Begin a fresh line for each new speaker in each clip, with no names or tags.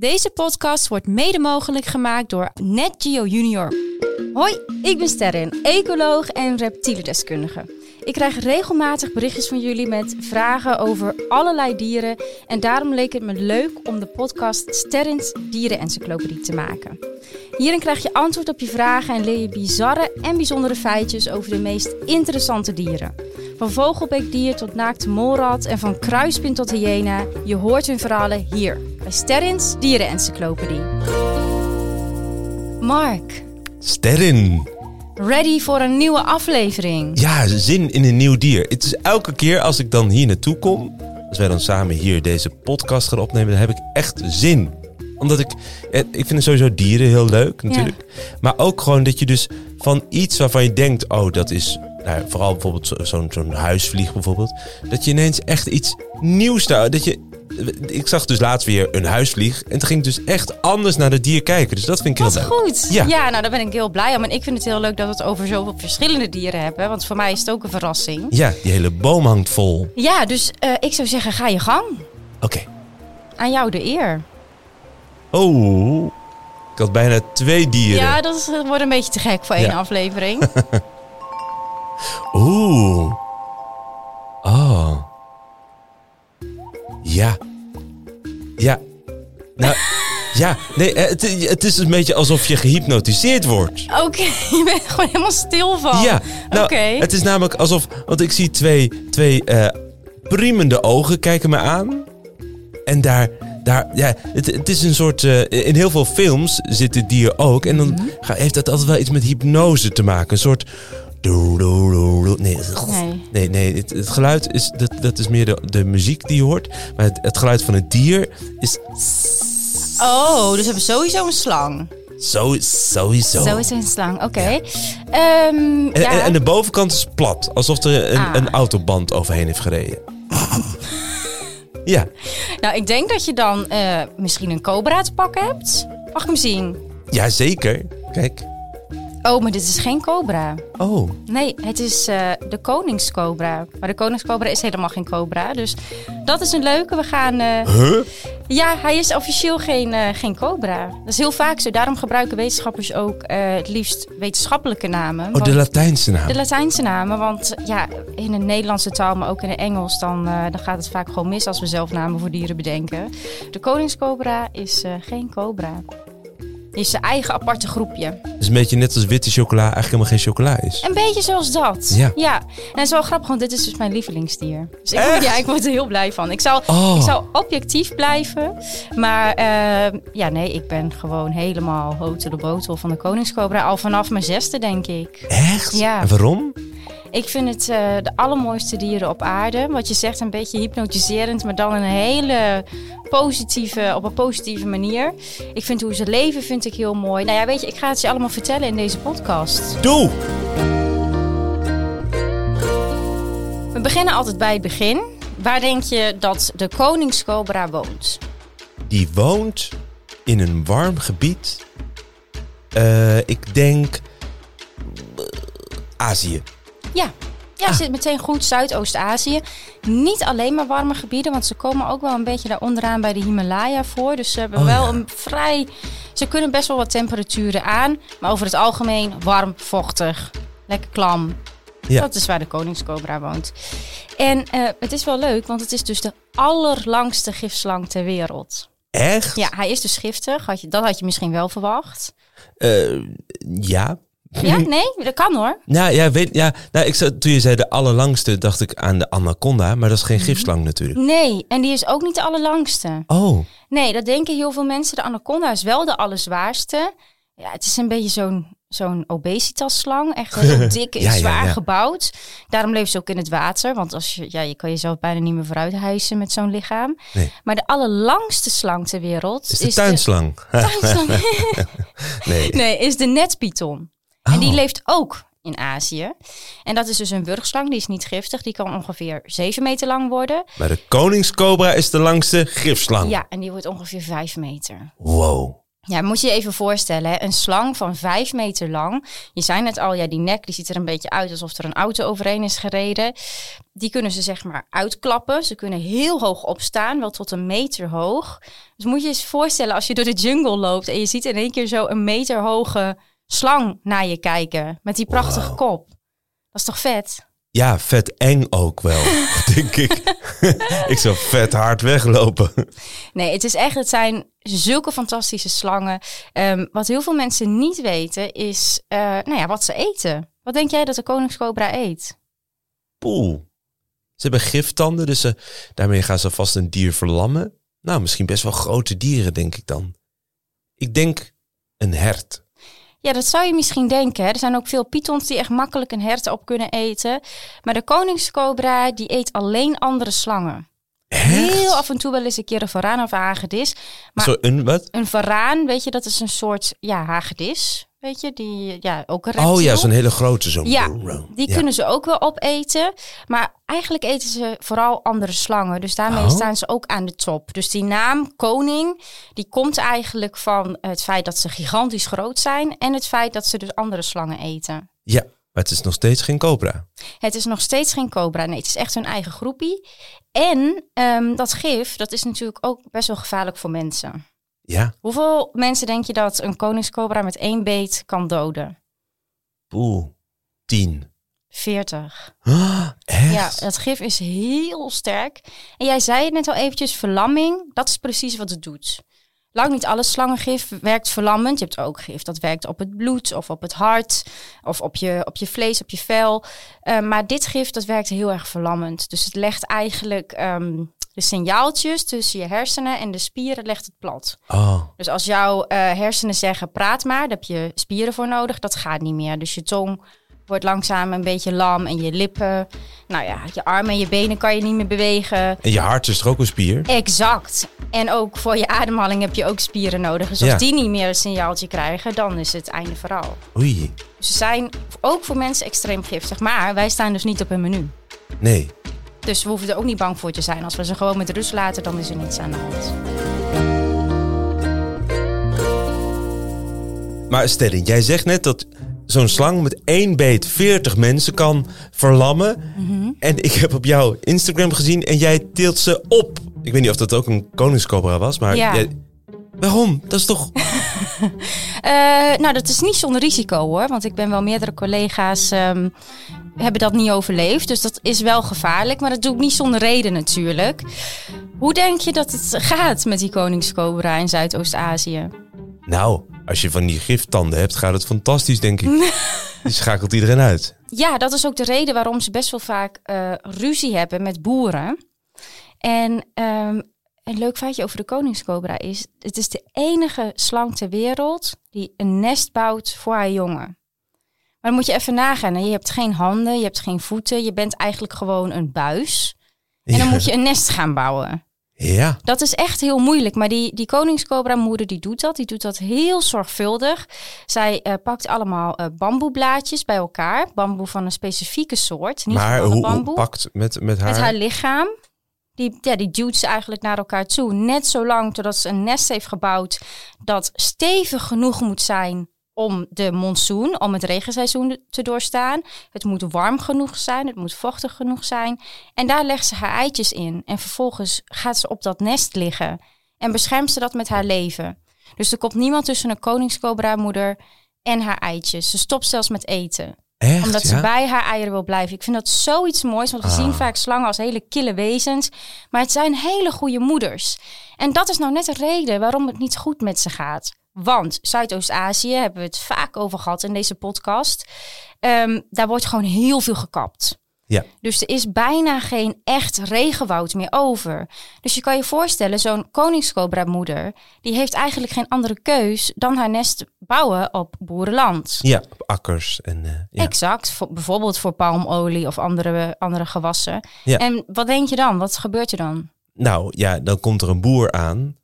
Deze podcast wordt mede mogelijk gemaakt door NetGeo Junior. Hoi, ik ben Sterren, ecoloog en reptielendeskundige. Ik krijg regelmatig berichtjes van jullie met vragen over allerlei dieren. En daarom leek het me leuk om de podcast Sterrens Dierenencyclopedie te maken. Hierin krijg je antwoord op je vragen en leer je bizarre en bijzondere feitjes over de meest interessante dieren. Van vogelbeekdier tot naakte molrat en van kruispin tot hyena. Je hoort hun verhalen hier bij Sterrens Dierenencyclopedie. Mark,
Sterren.
Ready voor een nieuwe aflevering?
Ja, zin in een nieuw dier. Het is elke keer als ik dan hier naartoe kom, als wij dan samen hier deze podcast gaan opnemen, dan heb ik echt zin. Omdat ik, eh, ik vind sowieso dieren heel leuk natuurlijk. Maar ook gewoon dat je dus van iets waarvan je denkt, oh dat is, nou, vooral bijvoorbeeld zo- zo'n zo'n huisvlieg bijvoorbeeld. Dat je ineens echt iets nieuws daar, dat je... Ik zag dus laatst weer een huisvlieg. En toen ging ik dus echt anders naar het dier kijken. Dus dat vind ik heel leuk.
goed.
Ja.
Ja. nou daar ben ik heel blij om. En ik vind het heel leuk dat we het over zoveel verschillende dieren hebben. Want voor mij is het ook een verrassing.
Ja, die hele boom hangt vol.
Ja, dus eh, ik zou zeggen, ga je gang.
Oké.
Aan jou de eer.
Oh, ik had bijna twee dieren.
Ja, dat is- dat wordt een beetje te gek voor één
Ja.
aflevering.
Oeh. Oh. Ja. Ja. Nou, ja. Nee, eh, het, het is een beetje alsof je gehypnotiseerd wordt.
Oké, je bent er gewoon helemaal stil van.
Ja. Nou,
Oké.
Het is namelijk alsof... Want ik zie twee, twee eh priemende ogen kijken me aan. En daar... daar ja, het, het is een soort... eh, in heel veel films zit het dier ook. En dan
Mhm.
ga- heeft dat altijd wel iets met hypnose te maken. Een soort... Nee,
Nee.
Nee, het, het geluid is, dat, dat is meer de, de muziek die je hoort. Maar het, het geluid van het dier is
Oh, dus we hebben sowieso een slang.
zo, sowieso.
Sowieso een slang, oké. Ehm,
En,
ja.
en, en de bovenkant is plat, alsof er een,
Ah.
een autoband overheen heeft gereden. ja,
Nou, ik denk dat je dan eh, misschien een cobra te pakken hebt. Mag ik hem zien?
ja, zeker. Kijk.
Oh, maar dit is geen cobra.
Oh,
Nee, het is eh, de koningscobra. Maar de koningscobra is helemaal geen cobra. Dus dat is een leuke. We gaan... eh,
huh?
Ja, hij is officieel geen, eh, geen cobra. Dat is heel vaak zo. Daarom gebruiken wetenschappers ook het liefst wetenschappelijke namen.
Oh,
Want-
de Latijnse naam.
de Latijnse namen. Want ja, in de Nederlandse taal, maar ook in het Engels... Dan, dan gaat het vaak gewoon mis als we zelf namen voor dieren bedenken. De koningscobra is geen cobra. Die is zijn eigen aparte groepje.
Het is een beetje net als witte chocola eigenlijk helemaal geen chocola is.
Een beetje zoals dat.
Ja.
En het is wel grappig, want dit is dus mijn lievelingsdier. Dus ik,
Echt?
ja, ik word er heel blij van. Ik zou,
Oh.
ik zou objectief blijven. Maar eh, ja, nee, ik ben gewoon helemaal hotel de botel van de koningscobra. Al vanaf mijn zesde, denk ik.
Echt?
Ja.
En waarom?
Ik vind het eh, de allermooiste dieren op aarde. Wat je zegt, een beetje hypnotiserend, maar dan een hele positieve, op een positieve manier. Ik vind hoe ze leven, vind ik heel mooi. Nou ja, weet je, ik ga het je allemaal vertellen in deze podcast.
Doe!
We beginnen altijd bij het begin. Waar denk je dat de koningscobra woont?
Die woont in een warm gebied. Eh, ik denk... eh, Azië.
Ja. Ja,
Ah.
zit meteen goed Zuidoost-Azië. Niet alleen maar warme gebieden, want ze komen ook wel een beetje daar onderaan bij de Himalaya voor. Dus ze hebben
Oh,
wel
ja.
een vrij. Ze kunnen best wel wat temperaturen aan, maar over het algemeen warm, vochtig, lekker klam.
Ja.
Dat is waar de koningscobra woont. En eh, het is wel leuk, want het is dus de allerlangste gifslang ter wereld.
Echt?
Ja, hij is dus giftig. Had je, dat had je misschien wel verwacht.
Eh, ja.
Ja, nee, dat kan hoor.
Nou ja, weet, ja nou, ik zat, toen je zei de allerlangste, dacht ik aan de anaconda, maar dat is geen
Mhm.
gifslang natuurlijk.
Nee, en die is ook niet de allerlangste.
Oh,
Nee, dat denken heel veel mensen. De anaconda is wel de allerzwaarste. Ja, het is een beetje zo'n zo'n obesitasslang. Echt heel dik en
Ja, ja,
zwaar
ja.
gebouwd. Daarom leeft ze ook in het water. Want als je, ja, je kan jezelf bijna niet meer vooruit hijsen met zo'n lichaam.
Nee.
Maar de allerlangste slang ter wereld
is de tuinslang?
tuinslang.
nee.
nee, is de netpython. En die
Oh.
leeft ook in Azië. En dat is dus een wurgslang. Die is niet giftig. Die kan ongeveer 7 meter lang worden.
Maar de koningscobra is de langste gifslang.
Ja, en die wordt ongeveer 5 meter.
Wow.
Ja, moet je je even voorstellen, hè? een slang van vijf meter lang. Je zei net al, ja, die nek die ziet er een beetje uit alsof er een auto overheen is gereden. Die kunnen ze zeg maar uitklappen. Ze kunnen heel hoog opstaan, wel tot een meter hoog. Dus moet je je eens voorstellen als je door de jungle loopt en je ziet in één keer zo een meter hoge slang naar je kijken. Met die prachtige
Wow.
kop. Dat is toch vet?
Ja, vet eng ook wel, denk ik. ik zou vet hard weglopen.
Nee, het is echt, het zijn zulke fantastische slangen. Ehm, wat heel veel mensen niet weten is, eh, nou ja, wat ze eten. Wat denk jij dat de koningscobra eet?
Poeh. Ze hebben giftanden, dus ze, daarmee gaan ze vast een dier verlammen. Nou, misschien best wel grote dieren, denk ik dan. Ik denk een hert.
Ja, dat zou je misschien denken. Hè? Er zijn ook veel pythons die echt makkelijk een hert op kunnen eten. Maar de koningscobra, die eet alleen andere slangen. Heel af en toe wel eens een keer een varaan of een hagedis. Maar
Zo, een wat?
een varaan, weet je, dat is een soort ja, hagedis. Weet je, die ja, ook een reptiel.
Oh ja, zo'n hele grote. Zo'n
Ja, die
Ja.
kunnen ze ook wel opeten. Maar eigenlijk eten ze vooral andere slangen. Dus daarmee
Oh.
staan ze ook aan de top. Dus die naam koning, die komt eigenlijk van het feit dat ze gigantisch groot zijn. En het feit dat ze dus andere slangen eten.
Ja, maar het is nog steeds geen cobra.
Het is nog steeds geen cobra. Nee, het is echt hun eigen groepie. En ehm, dat gif, dat is natuurlijk ook best wel gevaarlijk voor mensen.
Ja,
Hoeveel mensen denk je dat een koningscobra met één beet kan doden?
poeh. Tien.
40.
Ah, echt?
Ja, dat gif is heel sterk. En jij zei het net al eventjes, verlamming, dat is precies wat het doet. Lang niet alle slangengif werkt verlammend. Je hebt ook gif dat werkt op het bloed of op het hart of op je, op je vlees, op je vel. Eh, maar dit gif dat werkt heel erg verlammend. Dus het legt eigenlijk ehm, de signaaltjes tussen je hersenen en de spieren legt het plat.
Oh,
Dus als jouw eh, hersenen zeggen praat maar, daar heb je spieren voor nodig, dat gaat niet meer. Dus je tong wordt langzaam een beetje lam en je lippen, nou ja, je armen en je benen kan je niet meer bewegen.
en je hart is toch ook een spier?
Exact. En ook voor je ademhaling heb je ook spieren nodig. Dus als
Ja.
die niet meer een signaaltje krijgen, dan is het einde verhaal.
Oei,
ze zijn ook voor mensen extreem giftig. Maar wij staan dus niet op hun menu.
nee.
Dus we hoeven er ook niet bang voor te zijn. Als we ze gewoon met rust laten, dan is er niets aan de hand.
Maar Sterren, jij zegt net dat zo'n slang met één beet 40 mensen kan verlammen.
Mhm.
En ik heb op jouw Instagram gezien en jij tilt ze op. Ik weet niet of dat ook een koningscobra was, maar...
Ja.
jij- waarom? Dat is toch...
Eh, nou, dat is niet zonder risico hoor. Want ik ben wel meerdere collega's ehm, hebben dat niet overleefd. Dus dat is wel gevaarlijk. Maar dat doe ik niet zonder reden natuurlijk. Hoe denk je dat het gaat met die koningscobra in Zuidoost-Azië?
Nou, als je van die giftanden hebt, gaat het fantastisch, denk ik. Die schakelt iedereen uit.
Ja, dat is ook de reden waarom ze best wel vaak eh, ruzie hebben met boeren. En ehm, een leuk feitje over de koningscobra is... het is de enige slang ter wereld die een nest bouwt voor haar jongen. Maar dan moet je even nagaan. hè. Je hebt geen handen, je hebt geen voeten. Je bent eigenlijk gewoon een buis. En dan
Ja.
moet je een nest gaan bouwen.
Ja,
Dat is echt heel moeilijk. Maar die, die koningscobra moeder die doet dat. Die doet dat heel zorgvuldig. Zij eh, pakt allemaal eh, bamboeblaadjes bij elkaar. Bamboe van een specifieke soort. Niet
maar hoe, hoe
bamboe.
pakt met, met haar...
Met haar lichaam. Die, ja, die duwt ze eigenlijk naar elkaar toe. Net zo lang totdat ze een nest heeft gebouwd. Dat stevig genoeg moet zijn om de monsoon, om het regenseizoen te doorstaan. Het moet warm genoeg zijn, het moet vochtig genoeg zijn. En daar legt ze haar eitjes in. En vervolgens gaat ze op dat nest liggen. En beschermt ze dat met haar leven. Dus er komt niemand tussen een koningscobra moeder en haar eitjes. Ze stopt zelfs met eten
Echt,
omdat
ja?
ze bij haar eieren wil blijven. Ik vind dat zoiets moois, want we
Ah.
zien vaak slangen als hele kille wezens. Maar het zijn hele goede moeders. En dat is nou net de reden waarom het niet goed met ze gaat. Want Zuidoost-Azië, hebben we het vaak over gehad in deze podcast. ehm, daar wordt gewoon heel veel gekapt.
Ja.
Dus er is bijna geen echt regenwoud meer over. Dus je kan je voorstellen, zo'n koningscobra-moeder... die heeft eigenlijk geen andere keus dan haar nest bouwen op boerenland.
Ja, op akkers en... eh, ja.
Exact, voor, bijvoorbeeld voor palmolie of andere, andere gewassen.
Ja.
En wat denk je dan? Wat gebeurt er dan?
Nou ja, dan komt er een boer aan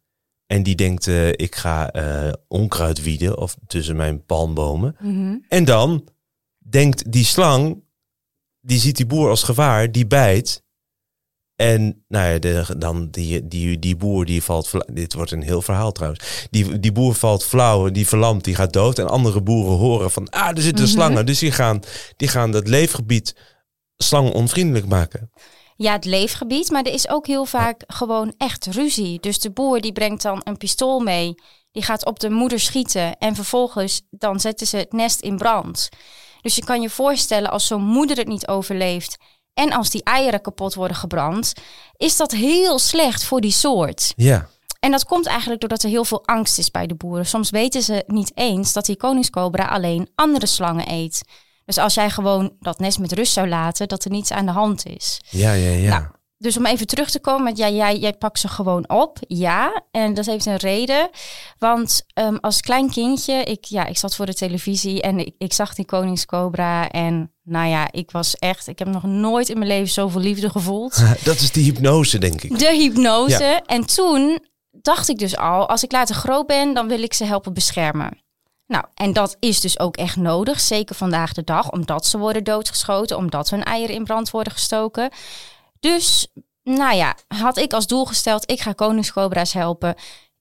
en die denkt, eh, ik ga eh, onkruid wieden of tussen mijn palmbomen. En dan denkt die slang, die ziet die boer als gevaar, die bijt. En nou ja, de, dan die, die, die boer die valt flauw. Dit wordt een heel verhaal trouwens. Die, die boer valt flauw, die verlamt, die gaat dood. En andere boeren horen van, ah, er zitten
Mhm.
slangen. Dus die gaan, die gaan dat leefgebied slangen onvriendelijk maken.
Ja, het leefgebied, maar er is ook heel vaak gewoon echt ruzie. Dus de boer die brengt dan een pistool mee, die gaat op de moeder schieten en vervolgens dan zetten ze het nest in brand. Dus je kan je voorstellen als zo'n moeder het niet overleeft en als die eieren kapot worden gebrand, is dat heel slecht voor die soort.
Ja,
En dat komt eigenlijk doordat er heel veel angst is bij de boeren. Soms weten ze niet eens dat die koningscobra alleen andere slangen eet. Dus als jij gewoon dat nest met rust zou laten, dat er niets aan de hand is.
ja, ja, ja.
Nou, dus om even terug te komen met ja, jij, jij pakt ze gewoon op. Ja, en dat heeft een reden. Want ehm, als klein kindje, ik, ja, ik zat voor de televisie en ik, ik zag die koningscobra. En nou ja, ik was echt, ik heb nog nooit in mijn leven zoveel liefde gevoeld.
dat is die hypnose, denk ik.
De hypnose. En toen dacht ik dus al, als ik later groot ben, dan wil ik ze helpen beschermen. Nou, en dat is dus ook echt nodig, zeker vandaag de dag, omdat ze worden doodgeschoten, omdat hun eieren in brand worden gestoken. Dus, nou ja, had ik als doel gesteld, ik ga koningscobra's helpen.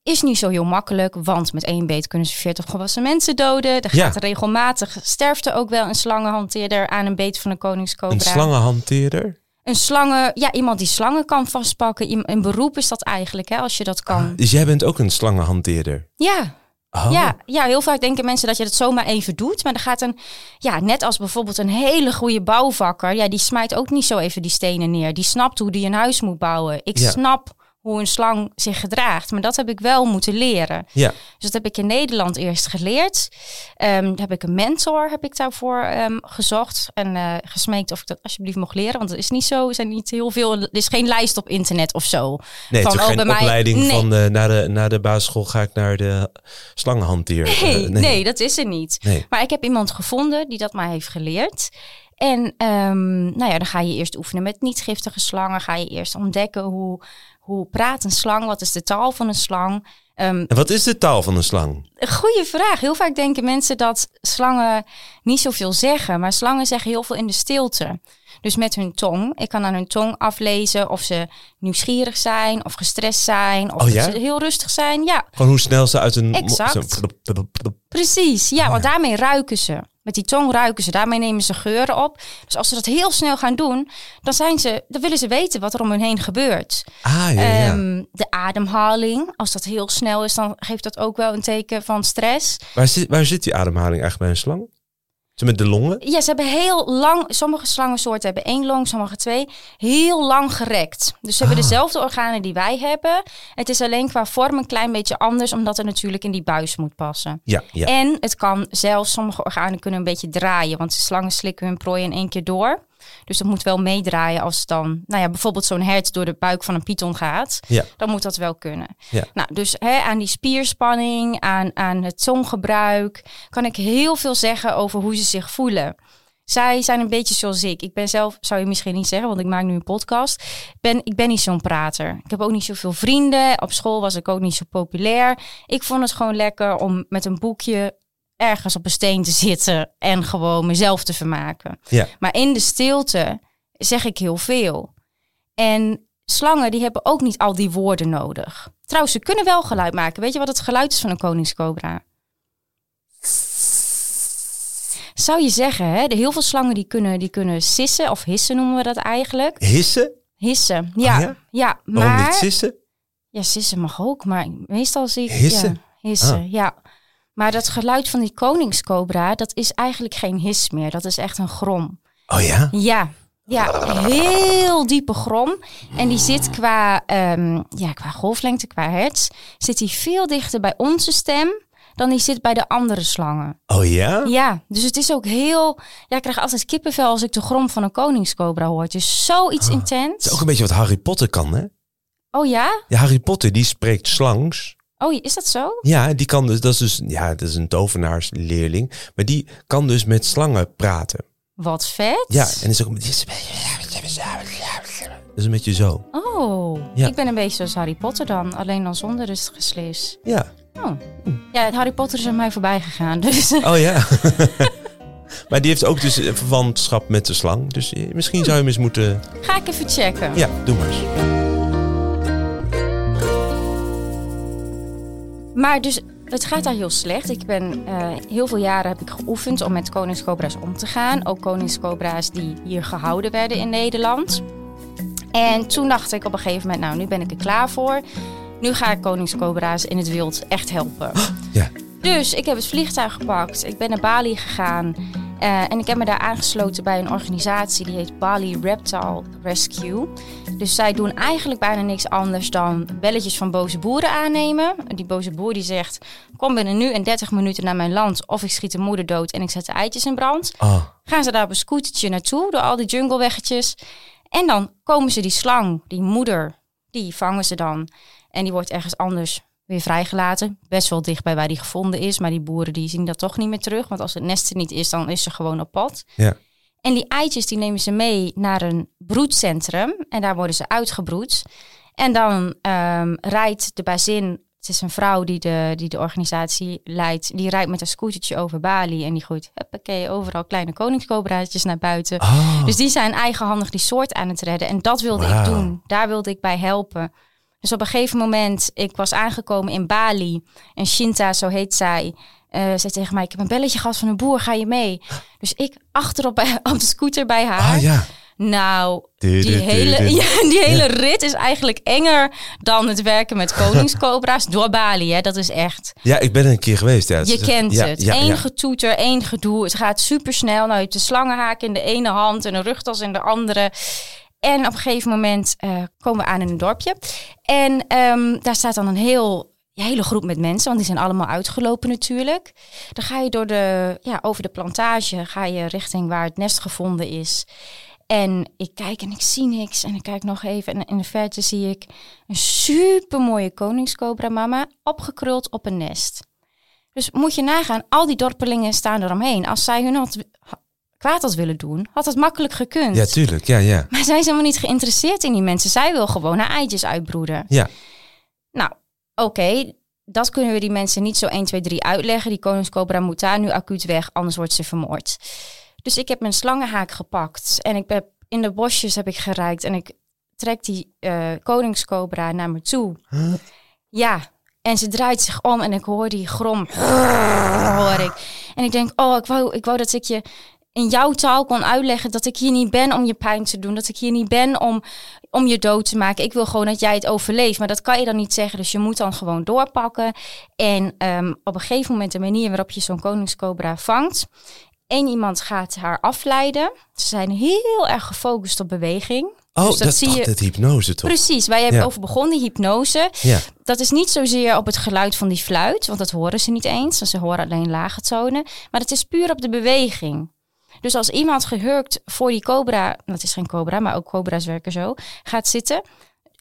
Is niet zo heel makkelijk, want met één beet kunnen ze 40 volwassen mensen doden. Er
Ja.
gaat regelmatig, sterfte ook wel een slangenhanteerder aan een beet van een koningscobra.
Een slangenhanteerder.
Een slangen, ja, iemand die slangen kan vastpakken. Een beroep is dat eigenlijk, hè, als je dat kan.
Dus jij bent ook een slangenhanteerder.
Ja,
Oh.
ja, ja, heel vaak denken mensen dat je dat zomaar even doet. Maar er gaat een, ja, net als bijvoorbeeld een hele goede bouwvakker. Ja, die smijt ook niet zo even die stenen neer. Die snapt hoe die een huis moet bouwen. Ik
Ja.
snap hoe een slang zich gedraagt. Maar dat heb ik wel moeten leren.
Ja,
Dus dat heb ik in Nederland eerst geleerd. Daar heb ik een mentor heb ik daarvoor ehm, gezocht en eh, gesmeekt of ik dat alsjeblieft mocht leren. Want het is niet zo, er zijn niet heel veel, er is geen lijst op internet of zo.
nee,
Van, oh,
geen
bij mij-
opleiding
Nee.
van eh, na, de, na de basisschool ga ik naar de slangenhanteer. Eh,
Nee, nee. dat is er niet.
Nee.
Maar ik heb iemand gevonden die dat mij heeft geleerd. En ehm, nou ja, dan ga je eerst oefenen met niet giftige slangen. Ga je eerst ontdekken hoe, hoe praat een slang, wat is de taal van een slang. Ehm,
En wat is de taal van een slang?
Een goede vraag. Heel vaak denken mensen dat slangen niet zoveel zeggen, maar slangen zeggen heel veel in de stilte. Dus met hun tong. Ik kan aan hun tong aflezen of ze nieuwsgierig zijn of gestrest zijn of
Oh ja?
ze heel rustig zijn. Ja,
Gewoon hoe snel ze uit een...
Exact. precies. Ja, want daarmee ruiken ze. Met die tong ruiken ze. Daarmee nemen ze geuren op. Dus als ze dat heel snel gaan doen, dan, zijn ze, dan willen ze weten wat er om hun heen gebeurt.
Ah, ja, ja.
Ehm, de ademhaling, als dat heel snel is, dan geeft dat ook wel een teken van stress.
waar, zit, waar zit die ademhaling eigenlijk bij een slang? Ze met de longen?
Ja, ze hebben heel lang, sommige slangensoorten hebben één long, sommige twee, heel lang gerekt. Dus ze hebben
Ah.
dezelfde organen die wij hebben. Het is alleen qua vorm een klein beetje anders, omdat het natuurlijk in die buis moet passen.
Ja, ja.
En het kan zelfs, sommige organen kunnen een beetje draaien, want de slangen slikken hun prooi in één keer door. Dus dat moet wel meedraaien als dan, nou ja, bijvoorbeeld zo'n hert door de buik van een python gaat.
Ja.
Dan moet dat wel kunnen.
Ja.
Nou, dus hè, aan die spierspanning, aan, aan het tonggebruik, kan ik heel veel zeggen over hoe ze zich voelen. Zij zijn een beetje zoals ik. Ik ben zelf, zou je misschien niet zeggen, want ik maak nu een podcast. Ben, ik ben niet zo'n prater. Ik heb ook niet zoveel vrienden. Op school was ik ook niet zo populair. Ik vond het gewoon lekker om met een boekje ergens op een steen te zitten en gewoon mezelf te vermaken.
Ja.
Maar in de stilte zeg ik heel veel. En slangen die hebben ook niet al die woorden nodig. Trouwens, ze kunnen wel geluid maken. Weet je wat het geluid is van een koningscobra? Zou je zeggen, hè? De heel veel slangen die kunnen, die kunnen sissen of hissen noemen we dat eigenlijk.
Hissen?
Hissen, ja.
Oh
ja?
ja? Waarom
maar...
niet sissen?
Ja, sissen mag ook, maar meestal zie ik...
Hissen?
Ja, hissen,
Ah.
ja. Maar dat geluid van die koningscobra, dat is eigenlijk geen his meer. Dat is echt een grom.
Oh ja?
Ja, ja, heel diepe grom. En die zit qua, ehm, ja, qua golflengte, qua hertz, zit die veel dichter bij onze stem dan die zit bij de andere slangen.
Oh ja?
Ja, dus het is ook heel... Ja, ik krijg altijd kippenvel als ik de grom van een koningscobra hoor. Het is zoiets
Het
intens.
is ook een beetje wat Harry Potter kan, hè?
Oh ja?
Ja, Harry Potter, die spreekt slangs.
Oh, is dat zo?
Ja, die kan dus, dat is dus, ja, dat is een tovenaarsleerling. Maar die kan dus met slangen praten.
Wat vet.
Ja, en is ook een beetje... Dat is een beetje zo.
Oh,
Ja.
ik ben een beetje zoals Harry Potter dan. Alleen dan zonder rustige slis.
Ja.
Oh. Ja, het Harry Potter is aan mij voorbij gegaan. Dus
Oh ja. Maar die heeft ook dus een verwantschap met de slang. Dus eh, misschien zou je hem eens moeten...
Ga ik even checken.
Ja, doe maar eens.
Maar dus het gaat daar heel slecht. Ik ben eh, heel veel jaren heb ik geoefend om met koningscobra's om te gaan. Ook koningscobra's die hier gehouden werden in Nederland. En toen dacht ik op een gegeven moment, nou nu ben ik er klaar voor. Nu ga ik koningscobra's in het wild echt helpen.
Ja.
Dus ik heb het vliegtuig gepakt. Ik ben naar Bali gegaan. Eh, en ik heb me daar aangesloten bij een organisatie die heet Bali Reptile Rescue. Dus zij doen eigenlijk bijna niks anders dan belletjes van boze boeren aannemen. Die boze boer die zegt, kom binnen nu en 30 minuten naar mijn land of ik schiet de moeder dood en ik zet de eitjes in brand.
Ah,
Gaan ze daar op een scootertje naartoe door al die jungleweggetjes. En dan komen ze die slang, die moeder, die vangen ze dan. En die wordt ergens anders weer vrijgelaten. Best wel dichtbij waar die gevonden is. Maar die boeren die zien dat toch niet meer terug. Want als het nest er niet is, dan is ze gewoon op pad.
ja.
En die eitjes die nemen ze mee naar een broedcentrum. En daar worden ze uitgebroed. En dan ehm, rijdt de bazin... Het is een vrouw die de, die de organisatie leidt. Die rijdt met een scootertje over Bali. En die gooit huppakee, overal kleine koningscobraatjes naar buiten.
Ah,
Dus die zijn eigenhandig die soort aan het redden. En dat wilde ik doen. Daar wilde ik bij helpen. Dus op een gegeven moment, ik was aangekomen in Bali. En Shinta, zo heet zij, eh, zei tegen mij... ik heb een belletje gehad van een boer, ga je mee? Dus ik achterop bij, op de scooter bij haar.
ah ja.
Nou, die hele, ja, die hele rit is eigenlijk enger dan het werken met koningscobra's door Bali. Hè? Dat is echt...
Ja, ik ben er een keer geweest. Ja.
Je kent
Ja,
het.
Ja,
Eén getoeter, één gedoe. Het gaat super snel. Nou, je hebt de slangenhaak in de ene hand en een rugtas in de andere. En op een gegeven moment eh, komen we aan in een dorpje. En ehm, daar staat dan een heel, hele groep met mensen, want die zijn allemaal uitgelopen natuurlijk. Dan ga je door de, ja, over de plantage, ga je richting waar het nest gevonden is. En ik kijk en ik zie niks. En ik kijk nog even. En in de verte zie ik een super mooie koningscobra mama opgekruld op een nest. Dus moet je nagaan, al die dorpelingen staan eromheen. Als zij hun had, ha- kwaad had willen doen, had het makkelijk gekund.
ja, tuurlijk. Ja, ja.
maar zij is helemaal niet geïnteresseerd in die mensen. Zij wil gewoon haar eitjes uitbroeden.
Ja.
Nou, oké, dat kunnen we die mensen niet zo 1, 2, 3 uitleggen. Die koningscobra moet daar nu acuut weg, anders wordt ze vermoord. Dus ik heb mijn slangenhaak gepakt en ik heb in de bosjes heb ik gereikt en ik trek die eh, koningscobra naar me toe.
Huh?
Ja, en ze draait zich om en ik hoor die grom. hoor ik. En ik denk, oh, ik wou, ik wou dat ik je in jouw taal kon uitleggen dat ik hier niet ben om je pijn te doen. Dat ik hier niet ben om, om je dood te maken. Ik wil gewoon dat jij het overleeft. Maar dat kan je dan niet zeggen. Dus je moet dan gewoon doorpakken. En ehm, op een gegeven moment de manier waarop je zo'n koningscobra vangt. Eén iemand gaat haar afleiden. Ze zijn heel erg gefocust op beweging.
Oh,
Dus dat zie je-
dat hypnose toch?
Precies, hebt
Ja.
over begonnen, hypnose.
Ja.
Dat is niet zozeer op het geluid van die fluit, want dat horen ze niet eens. Ze horen alleen lage tonen. Maar het is puur op de beweging. Dus als iemand gehurkt voor die cobra, dat is geen cobra, maar ook cobra's werken zo, gaat zitten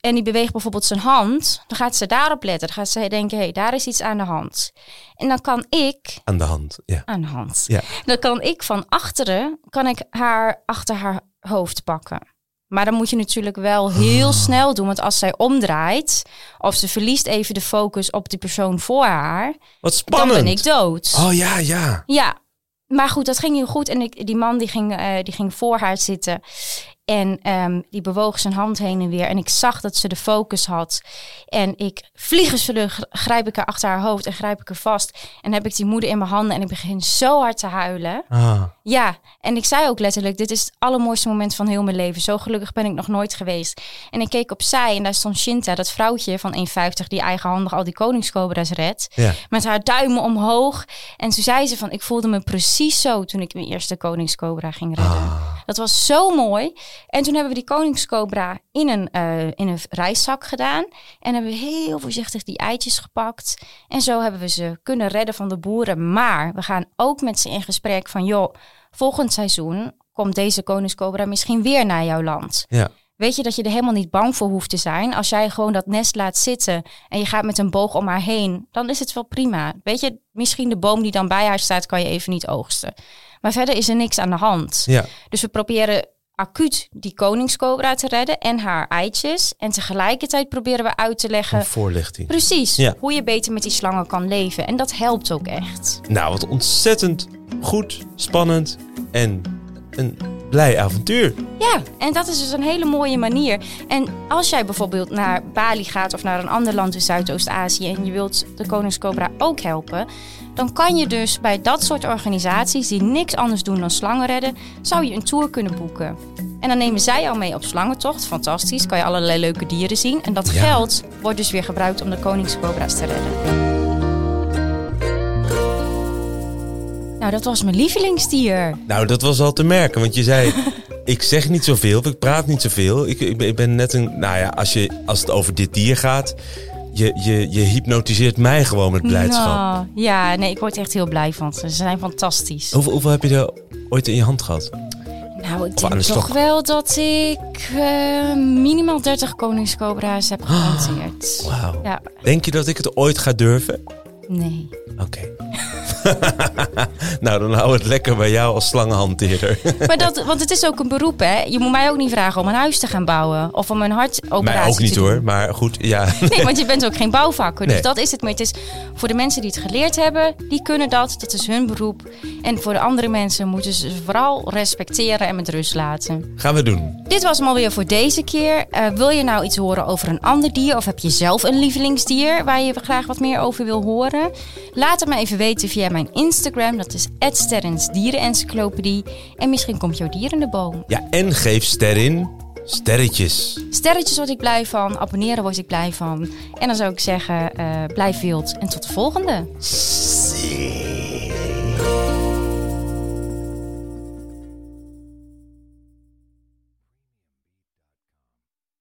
en die beweegt bijvoorbeeld zijn hand, dan gaat ze daarop letten. Dan gaat ze denken, hé, hey, daar is iets aan de hand. En dan kan ik
Aan de hand. Ja.
aan de hand.
Ja.
Dan kan ik van achteren, kan ik haar achter haar hoofd pakken. Maar dan moet je natuurlijk wel heel
Ah.
snel doen. Want als zij omdraait, of ze verliest even de focus op die persoon voor haar,
Wat spannend.
dan ben ik dood.
Oh ja, ja.
Ja, maar goed, dat ging heel goed. En ik, die man die ging, eh, die ging voor haar zitten. En ehm, die bewoog zijn hand heen en weer. En ik zag dat ze de focus had. En ik vliegensvlug grijp ik haar achter haar hoofd en grijp ik haar vast. En heb ik die moeder in mijn handen en ik begin zo hard te huilen.
Ah.
Ja, en ik zei ook letterlijk, dit is het allermooiste moment van heel mijn leven. Zo gelukkig ben ik nog nooit geweest. En ik keek opzij en daar stond Shinta, dat vrouwtje van 1,50 die eigenhandig al die koningscobra's redt.
Ja.
Met haar duimen omhoog. En toen zei ze van, ik voelde me precies zo toen ik mijn eerste koningscobra ging redden.
Ah.
Dat was zo mooi. En toen hebben we die koningscobra in een, eh, in een reiszak gedaan. En hebben we heel voorzichtig die eitjes gepakt. En zo hebben we ze kunnen redden van de boeren. Maar we gaan ook met ze in gesprek van... joh, volgend seizoen komt deze koningscobra misschien weer naar jouw land.
Ja.
Weet je dat je er helemaal niet bang voor hoeft te zijn? Als jij gewoon dat nest laat zitten en je gaat met een boog om haar heen... dan is het wel prima. Weet je, misschien de boom die dan bij haar staat... kan je even niet oogsten. Maar verder is er niks aan de hand.
Ja.
Dus we proberen acuut die koningscobra te redden en haar eitjes. En tegelijkertijd proberen we uit te leggen...
Een voorlichting.
Precies,
Ja.
hoe je beter met die slangen kan leven. En dat helpt ook echt.
Nou, wat ontzettend goed, spannend en een blij avontuur.
Ja, en dat is dus een hele mooie manier. En als jij bijvoorbeeld naar Bali gaat of naar een ander land in Zuidoost-Azië en je wilt de koningscobra ook helpen, dan kan je dus bij dat soort organisaties die niks anders doen dan slangen redden, zou je een tour kunnen boeken. En dan nemen zij jou mee op slangentocht. Fantastisch. Kan je allerlei leuke dieren zien. En dat
Ja.
geld wordt dus weer gebruikt om de koningscobra's te redden. Nou, dat was mijn lievelingsdier.
Nou, dat was al te merken, want je zei... ik zeg niet zoveel, ik praat niet zoveel. Ik, ik, ben, ik ben net een... Nou ja, als, je, als het over dit dier gaat... Je, je, je hypnotiseert mij gewoon met blijdschap.
Nou, ja, nee, ik word echt heel blij van. Ze zijn fantastisch.
Hoeveel, hoeveel heb je er ooit in je hand gehad?
Nou, ik denk
de
toch wel dat ik eh, minimaal 30 koningscobra's heb gehanteerd.
Wauw.
Ja,
Denk je dat ik het ooit ga durven?
nee.
Oké. nou, dan hou het lekker bij jou als slangenhanteerder.
Maar dat, want het is ook een beroep, hè? Je moet mij ook niet vragen om een huis te gaan bouwen of om een hartoperatie
Mij ook niet
te doen.
hoor, maar goed, ja.
Nee, want je bent ook geen bouwvakker. Dus
Nee.
dat is het. Maar het is voor de mensen die het geleerd hebben, die kunnen dat. Dat is hun beroep. En voor de andere mensen moeten ze vooral respecteren en met rust laten.
Gaan we doen.
Dit was hem alweer voor deze keer. Eh, wil je nou iets horen over een ander dier? Of heb je zelf een lievelingsdier waar je graag wat meer over wil horen? Laat het me even weten via mijn Instagram. Dat is Sterrens Dierenencyclopedie. En misschien komt jouw dier in de boom.
Ja, en geef sterren sterretjes.
Sterretjes word ik blij van. Abonneren word ik blij van. En dan zou ik zeggen, eh, blijf wild. En tot de volgende.
Zie.